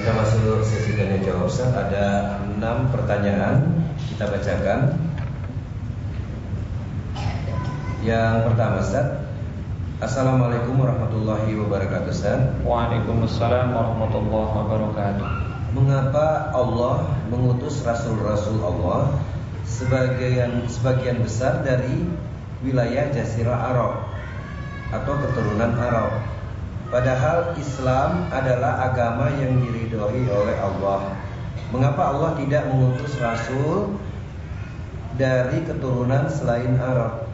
kita masuk sesi tanya jawab Ustaz. Ada enam pertanyaan kita bacakan. Yang pertama Ustaz. Assalamualaikum warahmatullahi wabarakatuh Ustaz. Waalaikumsalam warahmatullahi wabarakatuh. Mengapa Allah mengutus rasul-rasul Allah sebagian sebagian besar dari wilayah Jazirah Arab atau keturunan Arab? Padahal Islam adalah agama yang diridhoi oleh Allah. Mengapa Allah tidak mengutus rasul dari keturunan selain Arab?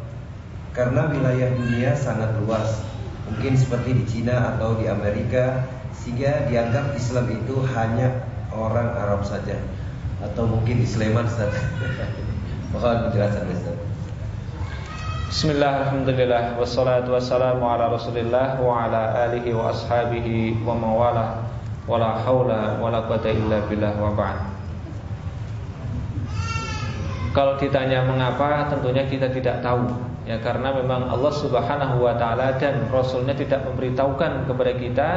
Karena wilayah dunia sangat luas. Mungkin seperti di Cina atau di Amerika sehingga dianggap Islam itu hanya orang Arab saja atau mungkin di Sleman Ustaz. Mohon penjelasan Ustaz. Bismillah, alhamdulillah, wassalatu wassalamu ala rasulillah wa ala alihi wa ashabihi wa mawala wa la hawla wa la quwata illa billah wa ba'd. Kalau ditanya mengapa tentunya kita tidak tahu. Ya karena memang Allah subhanahu wa ta'ala dan Rasulnya tidak memberitahukan kepada kita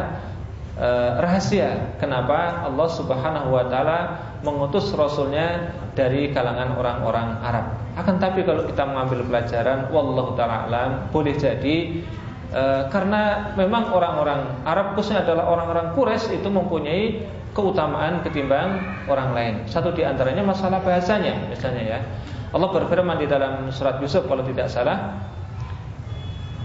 eh, rahasia Kenapa Allah subhanahu wa ta'ala mengutus Rasulnya dari kalangan orang-orang Arab akan tapi kalau kita mengambil pelajaran wallahu taala alam boleh jadi e, karena memang orang-orang Arab khususnya adalah orang-orang Quraisy itu mempunyai keutamaan ketimbang orang lain. Satu di antaranya masalah bahasanya misalnya ya. Allah berfirman di dalam surat Yusuf kalau tidak salah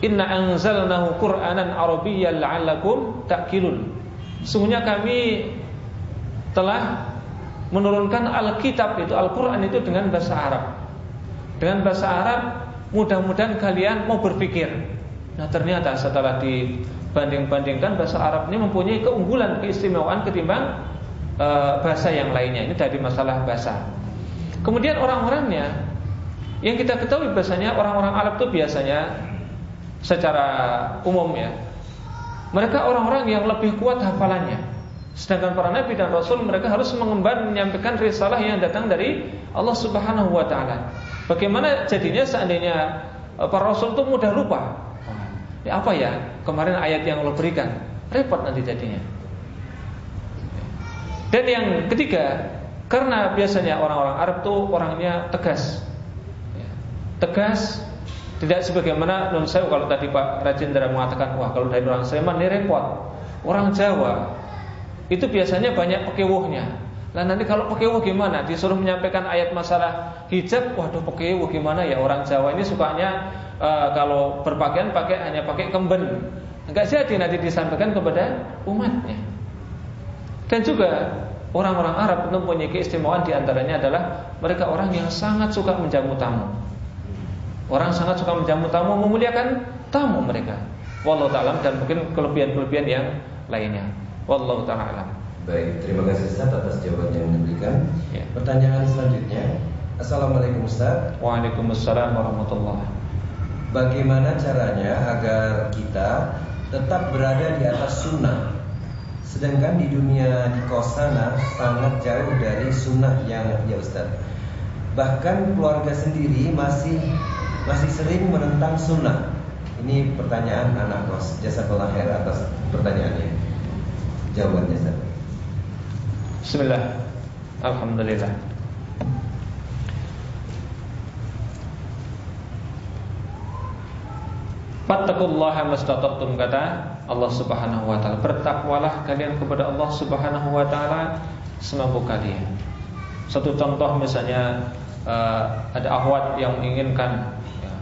Inna anzalnahu Qur'anan Arabiyyan la'allakum ta'qilun. Sungguhnya kami telah menurunkan Alkitab itu Al-Qur'an itu dengan bahasa Arab dengan bahasa Arab mudah-mudahan kalian mau berpikir. Nah ternyata setelah dibanding-bandingkan bahasa Arab ini mempunyai keunggulan, keistimewaan ketimbang e, bahasa yang lainnya. Ini dari masalah bahasa. Kemudian orang-orangnya yang kita ketahui bahasanya orang-orang Arab itu biasanya secara umum ya. Mereka orang-orang yang lebih kuat hafalannya. Sedangkan para nabi dan rasul mereka harus mengemban menyampaikan risalah yang datang dari Allah Subhanahu wa taala. Bagaimana jadinya seandainya eh, para rasul itu mudah lupa? Ya, apa ya kemarin ayat yang Allah berikan? Repot nanti jadinya. Dan yang ketiga, karena biasanya orang-orang Arab itu orangnya tegas, ya, tegas, tidak sebagaimana non saya kalau tadi Pak Rajendra mengatakan, wah kalau dari orang Sleman ini repot. Orang Jawa itu biasanya banyak pekewuhnya. Nah nanti kalau pekewo gimana? Disuruh menyampaikan ayat masalah hijab, waduh pekewo gimana ya orang Jawa ini sukanya uh, kalau berpakaian pakai hanya pakai kemben. Enggak jadi nanti disampaikan kepada umatnya. Dan juga orang-orang Arab itu mempunyai keistimewaan di antaranya adalah mereka orang yang sangat suka menjamu tamu. Orang sangat suka menjamu tamu, memuliakan tamu mereka. Wallahu taala dan mungkin kelebihan-kelebihan yang lainnya. Wallahu taala Baik, terima kasih Ustaz atas jawaban yang diberikan. Ya. Pertanyaan selanjutnya, Assalamualaikum Ustaz. Waalaikumsalam warahmatullahi. Bagaimana caranya agar kita tetap berada di atas sunnah, sedangkan di dunia di kos sana sangat jauh dari sunnah yang ya Ustaz. Bahkan keluarga sendiri masih masih sering menentang sunnah. Ini pertanyaan anak kos. Jasa khair atas pertanyaannya. Jawabannya Ustaz. Bismillah Alhamdulillah Fattakullaha mastata'tum kata Allah Subhanahu wa taala. Bertakwalah kalian kepada Allah Subhanahu wa taala semampu kalian. Satu contoh misalnya uh, ada ahwat yang menginginkan ya,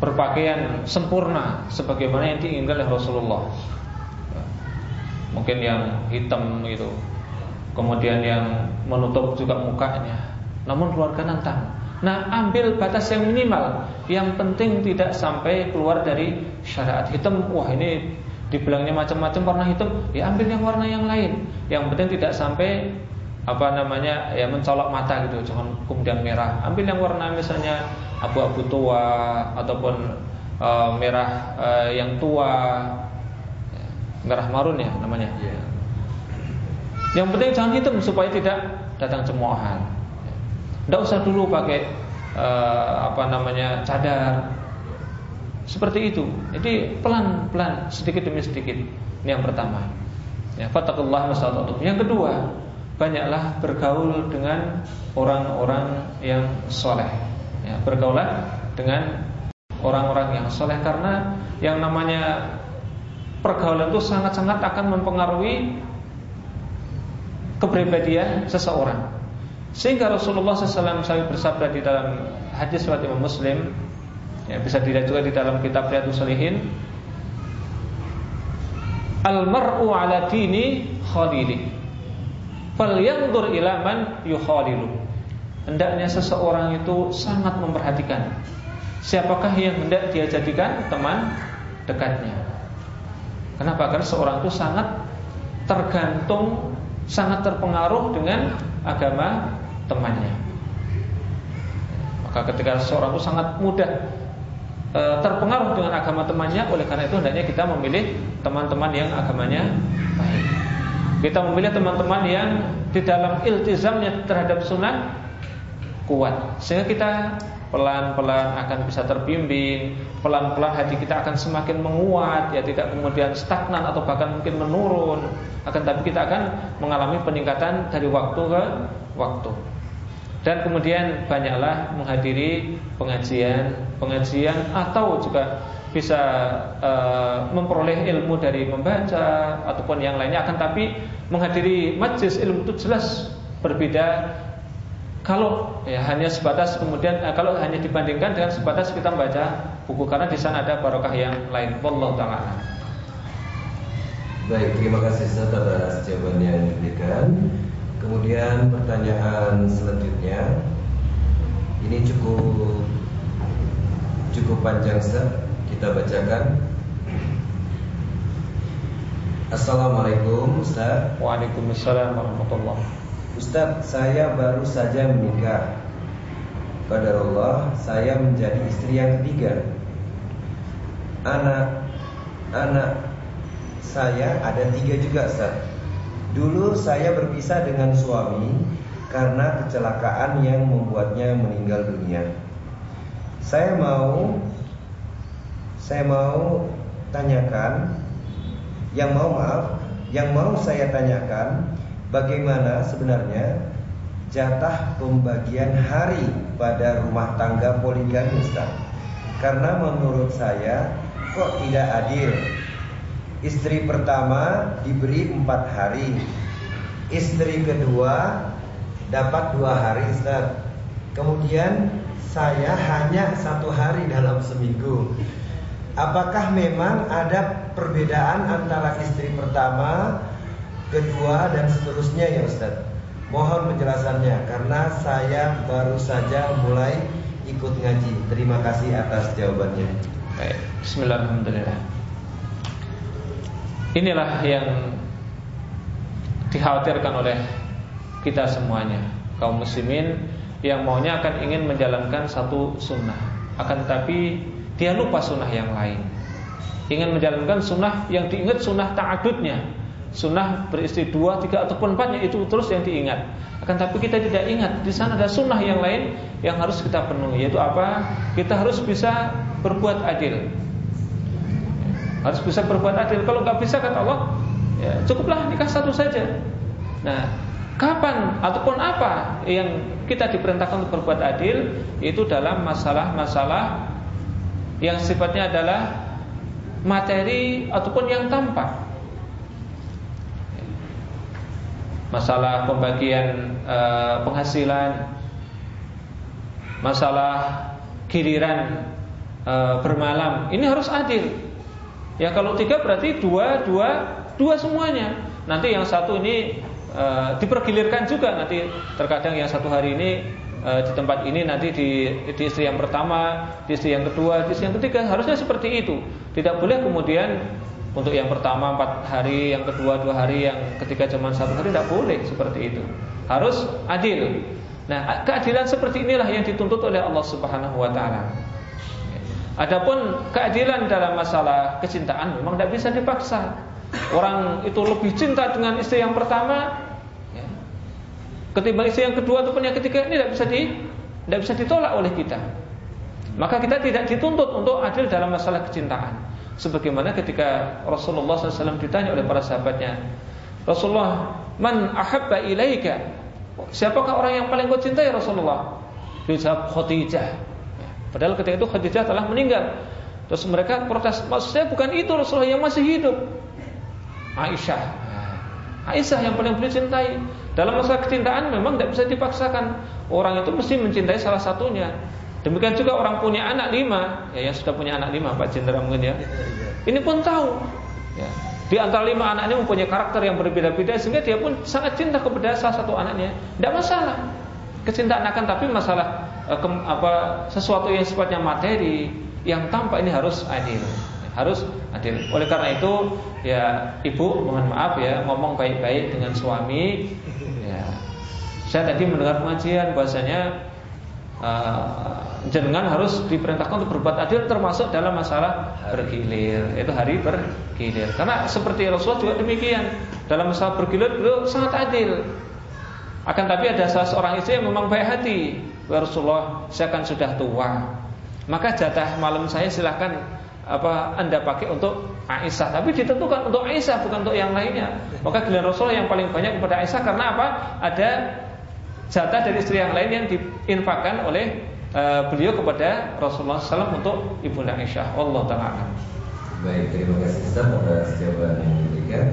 berpakaian sempurna sebagaimana yang diinginkan oleh Rasulullah. Mungkin yang hitam itu kemudian yang menutup juga mukanya. Namun keluarga nantang. Nah, ambil batas yang minimal. Yang penting tidak sampai keluar dari syariat hitam. Wah, ini dibilangnya macam-macam warna hitam, ya ambil yang warna yang lain. Yang penting tidak sampai apa namanya ya mencolok mata gitu, jangan kemudian merah. Ambil yang warna misalnya abu-abu tua ataupun uh, merah uh, yang tua, merah marun ya namanya. Yeah. Yang penting jangan hitam supaya tidak datang cemoohan. Tidak usah dulu pakai uh, apa namanya cadar. Seperti itu. Jadi pelan-pelan sedikit demi sedikit. Ini yang pertama. Ya, fattakullah mastata'tum. Yang kedua, banyaklah bergaul dengan orang-orang yang soleh. Ya, bergaulah dengan orang-orang yang soleh karena yang namanya pergaulan itu sangat-sangat akan mempengaruhi kepribadian seseorang. Sehingga Rasulullah SAW bersabda di dalam hadis riwayat Imam Muslim, ya, bisa dilihat juga di dalam kitab Riyadhus Shalihin, Al-mar'u ala dini khalili falyanzur ila man yukhalilu. Hendaknya seseorang itu sangat memperhatikan siapakah yang hendak dia jadikan teman dekatnya. Kenapa? Karena seorang itu sangat tergantung, sangat terpengaruh dengan agama temannya. Maka ketika seseorang itu sangat mudah e, terpengaruh dengan agama temannya, oleh karena itu hendaknya kita memilih teman-teman yang agamanya baik. Kita memilih teman-teman yang di dalam iltizamnya terhadap sunnah kuat Sehingga kita pelan-pelan akan bisa terbimbing Pelan-pelan hati kita akan semakin menguat Ya tidak kemudian stagnan atau bahkan mungkin menurun. Akan tapi kita akan mengalami peningkatan dari waktu ke waktu. Dan kemudian banyaklah menghadiri pengajian, pengajian atau juga bisa uh, memperoleh ilmu dari membaca ataupun yang lainnya. Akan tapi menghadiri majlis ilmu itu jelas berbeda kalau ya hanya sebatas kemudian eh, kalau hanya dibandingkan dengan sebatas kita membaca buku karena di sana ada barokah yang lain. Wallahu taala Baik, terima kasih Ustaz atas jawaban yang diberikan. Kemudian pertanyaan selanjutnya. Ini cukup cukup panjang Ustaz. Kita bacakan. Assalamualaikum Ustaz. Waalaikumsalam warahmatullahi Ustaz saya baru saja menikah. Pada Allah saya menjadi istri yang ketiga. Anak Anak saya ada tiga juga Ustaz. Dulu saya berpisah dengan suami Karena kecelakaan yang membuatnya meninggal dunia. Saya mau saya mau tanyakan yang mau maaf, yang mau saya tanyakan bagaimana sebenarnya jatah pembagian hari pada rumah tangga poligami Ustaz. Karena menurut saya kok tidak adil. Istri pertama diberi empat hari, istri kedua dapat dua hari Ustaz. Kemudian saya hanya satu hari dalam seminggu. Apakah memang ada perbedaan antara istri pertama, kedua dan seterusnya ya Ustaz? Mohon penjelasannya karena saya baru saja mulai ikut ngaji. Terima kasih atas jawabannya. Baik, bismillahirrahmanirrahim. Inilah yang dikhawatirkan oleh kita semuanya, kaum muslimin yang maunya akan ingin menjalankan satu sunnah. Akan tetapi dia lupa sunnah yang lain. Ingin menjalankan sunnah yang diingat sunnah ta'adudnya. Sunnah beristri dua, tiga ataupun empatnya itu terus yang diingat. Akan tapi kita tidak ingat di sana ada sunnah yang lain yang harus kita penuhi. Yaitu apa? Kita harus bisa berbuat adil. Harus bisa berbuat adil. Kalau nggak bisa kata Allah, ya cukuplah nikah satu saja. Nah, kapan ataupun apa yang kita diperintahkan untuk berbuat adil itu dalam masalah-masalah yang sifatnya adalah materi ataupun yang tampak. Masalah pembagian e, penghasilan, masalah giliran e, bermalam, ini harus adil. Ya kalau tiga berarti dua, dua, dua semuanya. Nanti yang satu ini e, dipergilirkan juga nanti terkadang yang satu hari ini e, di tempat ini nanti di, di istri yang pertama, di istri yang kedua, di istri yang ketiga harusnya seperti itu. Tidak boleh kemudian untuk yang pertama empat hari, yang kedua dua hari, yang ketiga cuma satu hari tidak boleh seperti itu. Harus adil. Nah, keadilan seperti inilah yang dituntut oleh Allah Subhanahu wa taala. Adapun keadilan dalam masalah kecintaan memang tidak bisa dipaksa. Orang itu lebih cinta dengan istri yang pertama, ketimbang istri yang kedua ataupun yang ketiga ini tidak bisa di tidak bisa ditolak oleh kita. Maka kita tidak dituntut untuk adil dalam masalah kecintaan. Sebagaimana ketika Rasulullah SAW ditanya oleh para sahabatnya, Rasulullah, "Man ahabba ilaika?" Siapakah orang yang paling kau cintai Rasulullah? Dijawab Khadijah. Padahal ketika itu Khadijah telah meninggal. Terus mereka protes, maksud bukan itu Rasulullah yang masih hidup. Aisyah. Aisyah yang paling beliau cintai. Dalam masalah kecintaan memang tidak bisa dipaksakan. Orang itu mesti mencintai salah satunya. Demikian juga orang punya anak lima, ya yang sudah punya anak lima, Pak Jenderal mungkin ya. Ini pun tahu. Ya. Di antara lima anaknya mempunyai karakter yang berbeda-beda sehingga dia pun sangat cinta kepada salah satu anaknya. Tidak masalah. Kecintaan akan tapi masalah eh, ke, apa sesuatu yang sifatnya materi yang tampak ini harus adil. Harus adil. Oleh karena itu ya ibu mohon maaf ya ngomong baik-baik dengan suami. Ya. Saya tadi mendengar pengajian bahasanya uh, jenengan harus diperintahkan untuk berbuat adil termasuk dalam masalah bergilir. Itu hari bergilir. Karena seperti Rasulullah juga demikian. Dalam masalah bergilir beliau sangat adil. Akan tapi ada salah seorang istri yang memang baik hati. Rasulullah saya kan sudah tua. Maka jatah malam saya silahkan apa anda pakai untuk Aisyah. Tapi ditentukan untuk Aisyah bukan untuk yang lainnya. Maka giliran Rasulullah yang paling banyak kepada Aisyah karena apa? Ada jatah dari istri yang lain yang diinfakkan oleh uh, beliau kepada Rasulullah SAW untuk ibunda Aisyah. Allah Taala. Baik, terima kasih Ustaz atas jawaban yang diberikan.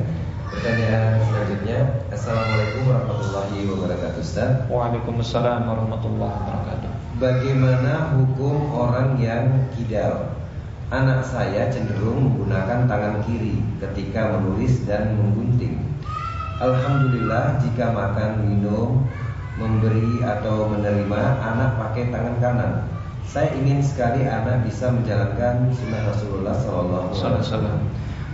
Pertanyaan selanjutnya, Assalamualaikum warahmatullahi wabarakatuh Ustaz. Waalaikumsalam warahmatullahi wabarakatuh. Bagaimana hukum orang yang kidal? Anak saya cenderung menggunakan tangan kiri ketika menulis dan menggunting. Alhamdulillah jika makan minum memberi atau menerima anak pakai tangan kanan. Saya ingin sekali anak bisa menjalankan sunnah Rasulullah Sallallahu Alaihi Wasallam.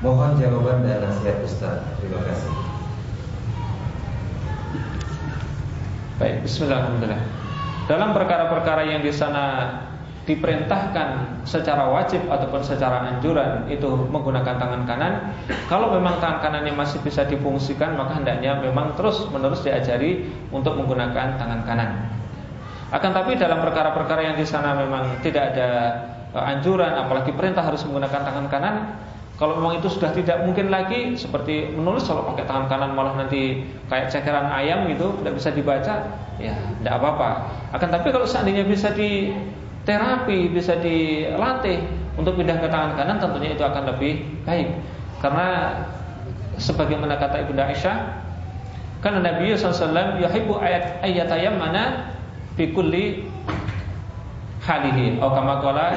Mohon jawaban dan nasihat Ustaz. Terima kasih. Baik, Bismillahirrahmanirrahim. Dalam perkara-perkara yang di sana diperintahkan secara wajib ataupun secara anjuran itu menggunakan tangan kanan. Kalau memang tangan kanannya masih bisa difungsikan maka hendaknya memang terus menerus diajari untuk menggunakan tangan kanan. Akan tapi dalam perkara-perkara yang di sana memang tidak ada e, anjuran apalagi perintah harus menggunakan tangan kanan kalau memang itu sudah tidak mungkin lagi seperti menulis kalau pakai tangan kanan malah nanti kayak cekeran ayam gitu tidak bisa dibaca ya tidak apa-apa. Akan tapi kalau seandainya bisa di terapi bisa dilatih untuk pindah ke tangan kanan tentunya itu akan lebih baik. Karena sebagaimana kata Ibunda Aisyah kan Nabi SAW yuhibbu ayat ayat ayam mana fi kulli halihi. Atau kama qala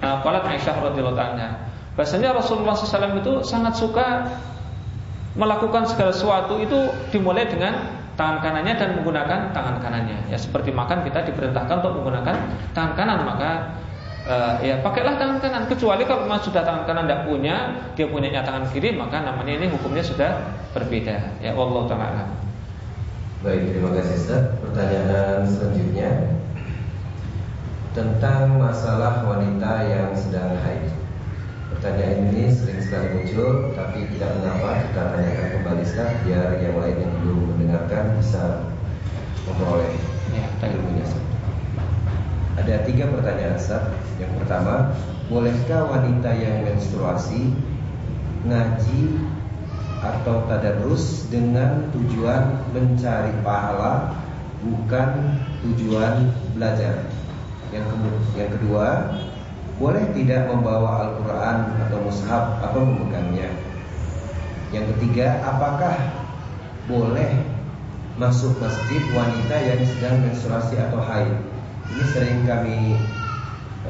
uh, qalat Aisyah radhiyallahu anha. Bahasanya Rasulullah SAW itu sangat suka melakukan segala sesuatu itu dimulai dengan tangan kanannya dan menggunakan tangan kanannya. Ya seperti makan kita diperintahkan untuk menggunakan tangan kanan maka uh, ya pakailah tangan kanan. Kecuali kalau memang sudah tangan kanan tidak punya dia punya tangan kiri maka namanya ini hukumnya sudah berbeda. Ya Allah taala baik terima kasih Ustaz. Pertanyaan selanjutnya tentang masalah wanita yang sedang haid Pertanyaan ini sering sekali muncul, tapi tidak mengapa kita tanyakan kembali Ustaz biar yang lain yang belum mendengarkan bisa memperoleh ya, ilmunya. Ada tiga pertanyaan Ustaz. Yang pertama, bolehkah wanita yang menstruasi ngaji atau tadarus dengan tujuan mencari pahala bukan tujuan belajar? Yang, yang kedua, boleh tidak membawa Al-Quran atau mushaf atau memegangnya. Yang ketiga, apakah boleh masuk masjid wanita yang sedang menstruasi atau haid? Ini sering kami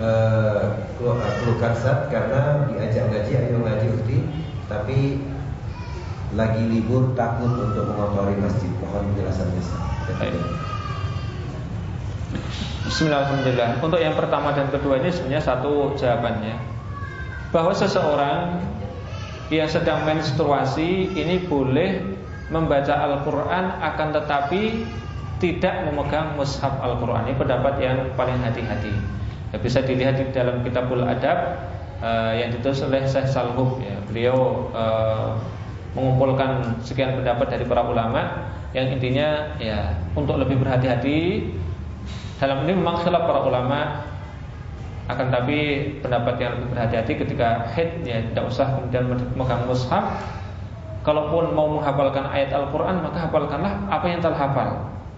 uh, keluhkan saat karena diajak ngaji, ayo ngaji ukti, tapi lagi libur takut untuk mengotori masjid. Mohon penjelasannya. Bismillahirrahmanirrahim. Untuk yang pertama dan kedua ini sebenarnya satu jawabannya bahwa seseorang yang sedang menstruasi ini boleh membaca Al-Quran akan tetapi tidak memegang mushaf Al-Quran ini pendapat yang paling hati-hati. Ya, bisa dilihat di dalam Kitabul Adab uh, yang ditulis oleh Syekh Salhub. Ya. Beliau uh, mengumpulkan sekian pendapat dari para ulama yang intinya ya untuk lebih berhati-hati dalam ini memang khilaf para ulama akan tapi pendapat yang lebih berhati-hati ketika haid ya tidak usah kemudian memegang mushaf kalaupun mau menghafalkan ayat Al-Quran maka hafalkanlah apa yang telah hafal.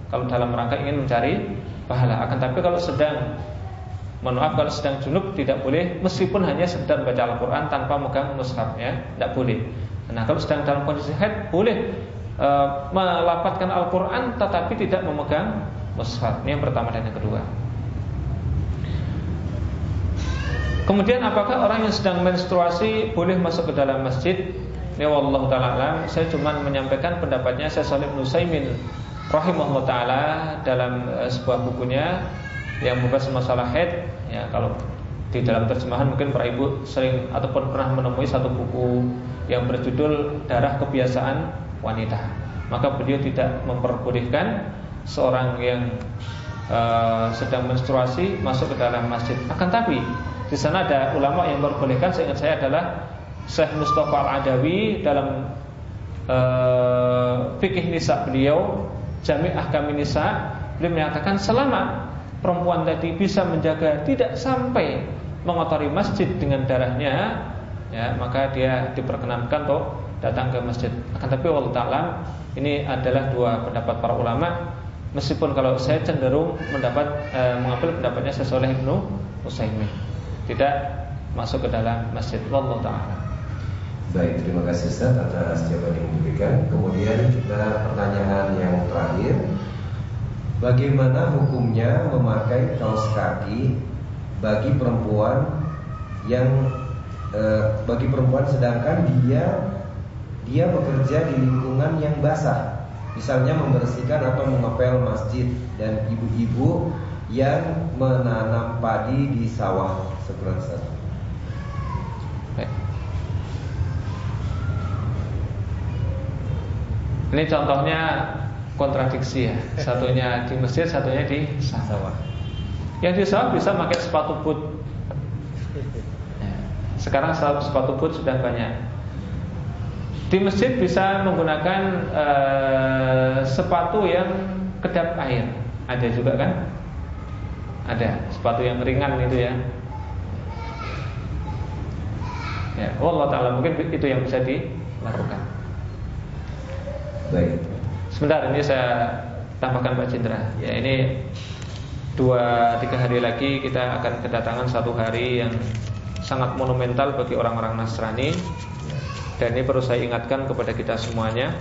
Kalau dalam rangka ingin mencari pahala. Akan tapi kalau sedang Mohon kalau sedang junub tidak boleh meskipun hanya sekedar baca Al-Quran tanpa megang mushaf ya, tidak boleh. Nah kalau sedang dalam kondisi haid boleh e, melapatkan Al-Quran tetapi tidak memegang mushaf. Ini yang pertama dan yang kedua. Kemudian apakah orang yang sedang menstruasi boleh masuk ke dalam masjid? Ini wallahu taala. Saya cuma menyampaikan pendapatnya Syekh Salim Nusaimin rahimahullah taala dalam e, sebuah bukunya yang membahas masalah head ya kalau di dalam terjemahan mungkin para ibu sering ataupun pernah menemui satu buku yang berjudul darah kebiasaan wanita maka beliau tidak memperbolehkan seorang yang uh, sedang menstruasi masuk ke dalam masjid akan tapi di sana ada ulama yang memperbolehkan seingat saya adalah Syekh Mustafa Al-Adawi dalam uh, fikih nisa beliau Jami' Ahkam Nisa beliau menyatakan selama perempuan tadi bisa menjaga tidak sampai mengotori masjid dengan darahnya, ya maka dia diperkenankan untuk datang ke masjid. Akan tapi Allah ini adalah dua pendapat para ulama. Meskipun kalau saya cenderung mendapat eh, mengambil pendapatnya sesoleh Ibnu Utsaimin tidak masuk ke dalam masjid. Allah Taala. Baik, terima kasih Ustaz atas jawaban yang diberikan. Kemudian kita pertanyaan yang terakhir Bagaimana hukumnya memakai kaos kaki bagi perempuan yang e, bagi perempuan sedangkan dia dia bekerja di lingkungan yang basah, misalnya membersihkan atau mengepel masjid dan ibu-ibu yang menanam padi di sawah itu. Ini contohnya kontradiksi ya. Satunya di masjid, satunya di sawah. Yang di sawah bisa pakai sepatu boot. Ya. Sekarang sepatu boot sudah banyak. Di masjid bisa menggunakan uh, sepatu yang kedap air. Ada juga kan? Ada sepatu yang ringan itu ya. Ya, Allah taala mungkin itu yang bisa dilakukan. Baik. Sebentar ini saya tambahkan Pak Cindra. Ya ini dua tiga hari lagi kita akan kedatangan satu hari yang sangat monumental bagi orang-orang Nasrani. Dan ini perlu saya ingatkan kepada kita semuanya.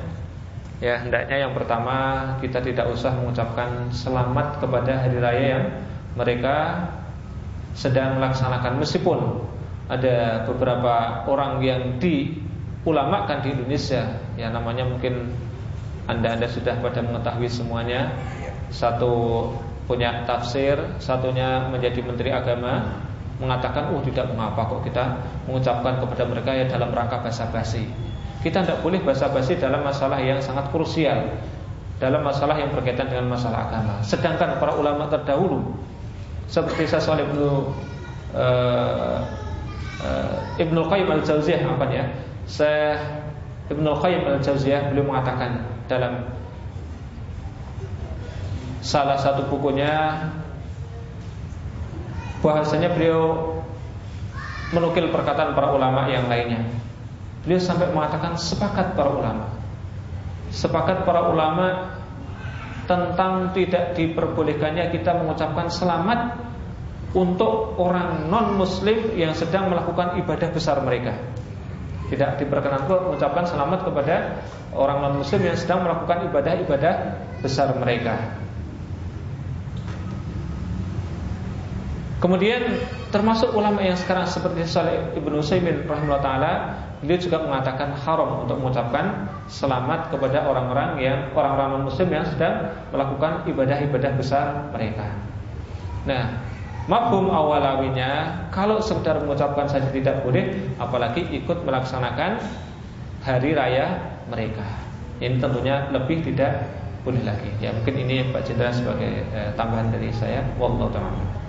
Ya hendaknya yang pertama kita tidak usah mengucapkan selamat kepada hari raya yang mereka sedang melaksanakan meskipun ada beberapa orang yang diulamakan di Indonesia ya namanya mungkin anda-anda sudah pada mengetahui semuanya. Satu punya tafsir Satunya menjadi menteri agama Mengatakan, oh tidak mengapa kok kita Mengucapkan kepada mereka ya dalam rangka basa-basi Kita tidak boleh basa-basi dalam masalah yang sangat krusial Dalam masalah yang berkaitan dengan masalah agama Sedangkan para ulama terdahulu Seperti saya soal Ibnu uh, uh, Ibnu Qayyim al-Jauziyah apa ya? Saya Ibnu Qayyim al-Jauziyah beliau mengatakan dalam salah satu bukunya bahasanya beliau menukil perkataan para ulama yang lainnya. Beliau sampai mengatakan sepakat para ulama. Sepakat para ulama tentang tidak diperbolehkannya kita mengucapkan selamat untuk orang non muslim yang sedang melakukan ibadah besar mereka. Tidak diperkenankan mengucapkan selamat kepada orang non muslim yang sedang melakukan ibadah-ibadah besar mereka. Kemudian termasuk ulama yang sekarang seperti Saleh Ibnu Utsaimin rahimahullah taala, beliau juga mengatakan haram untuk mengucapkan selamat kepada orang-orang yang orang-orang muslim yang sedang melakukan ibadah-ibadah besar mereka. Nah, Mafhum awalawinya Kalau sekedar mengucapkan saja tidak boleh Apalagi ikut melaksanakan Hari raya mereka. Ini tentunya lebih tidak boleh lagi. Ya mungkin ini Pak Cendra sebagai eh, tambahan dari saya. Wallahu ta'ala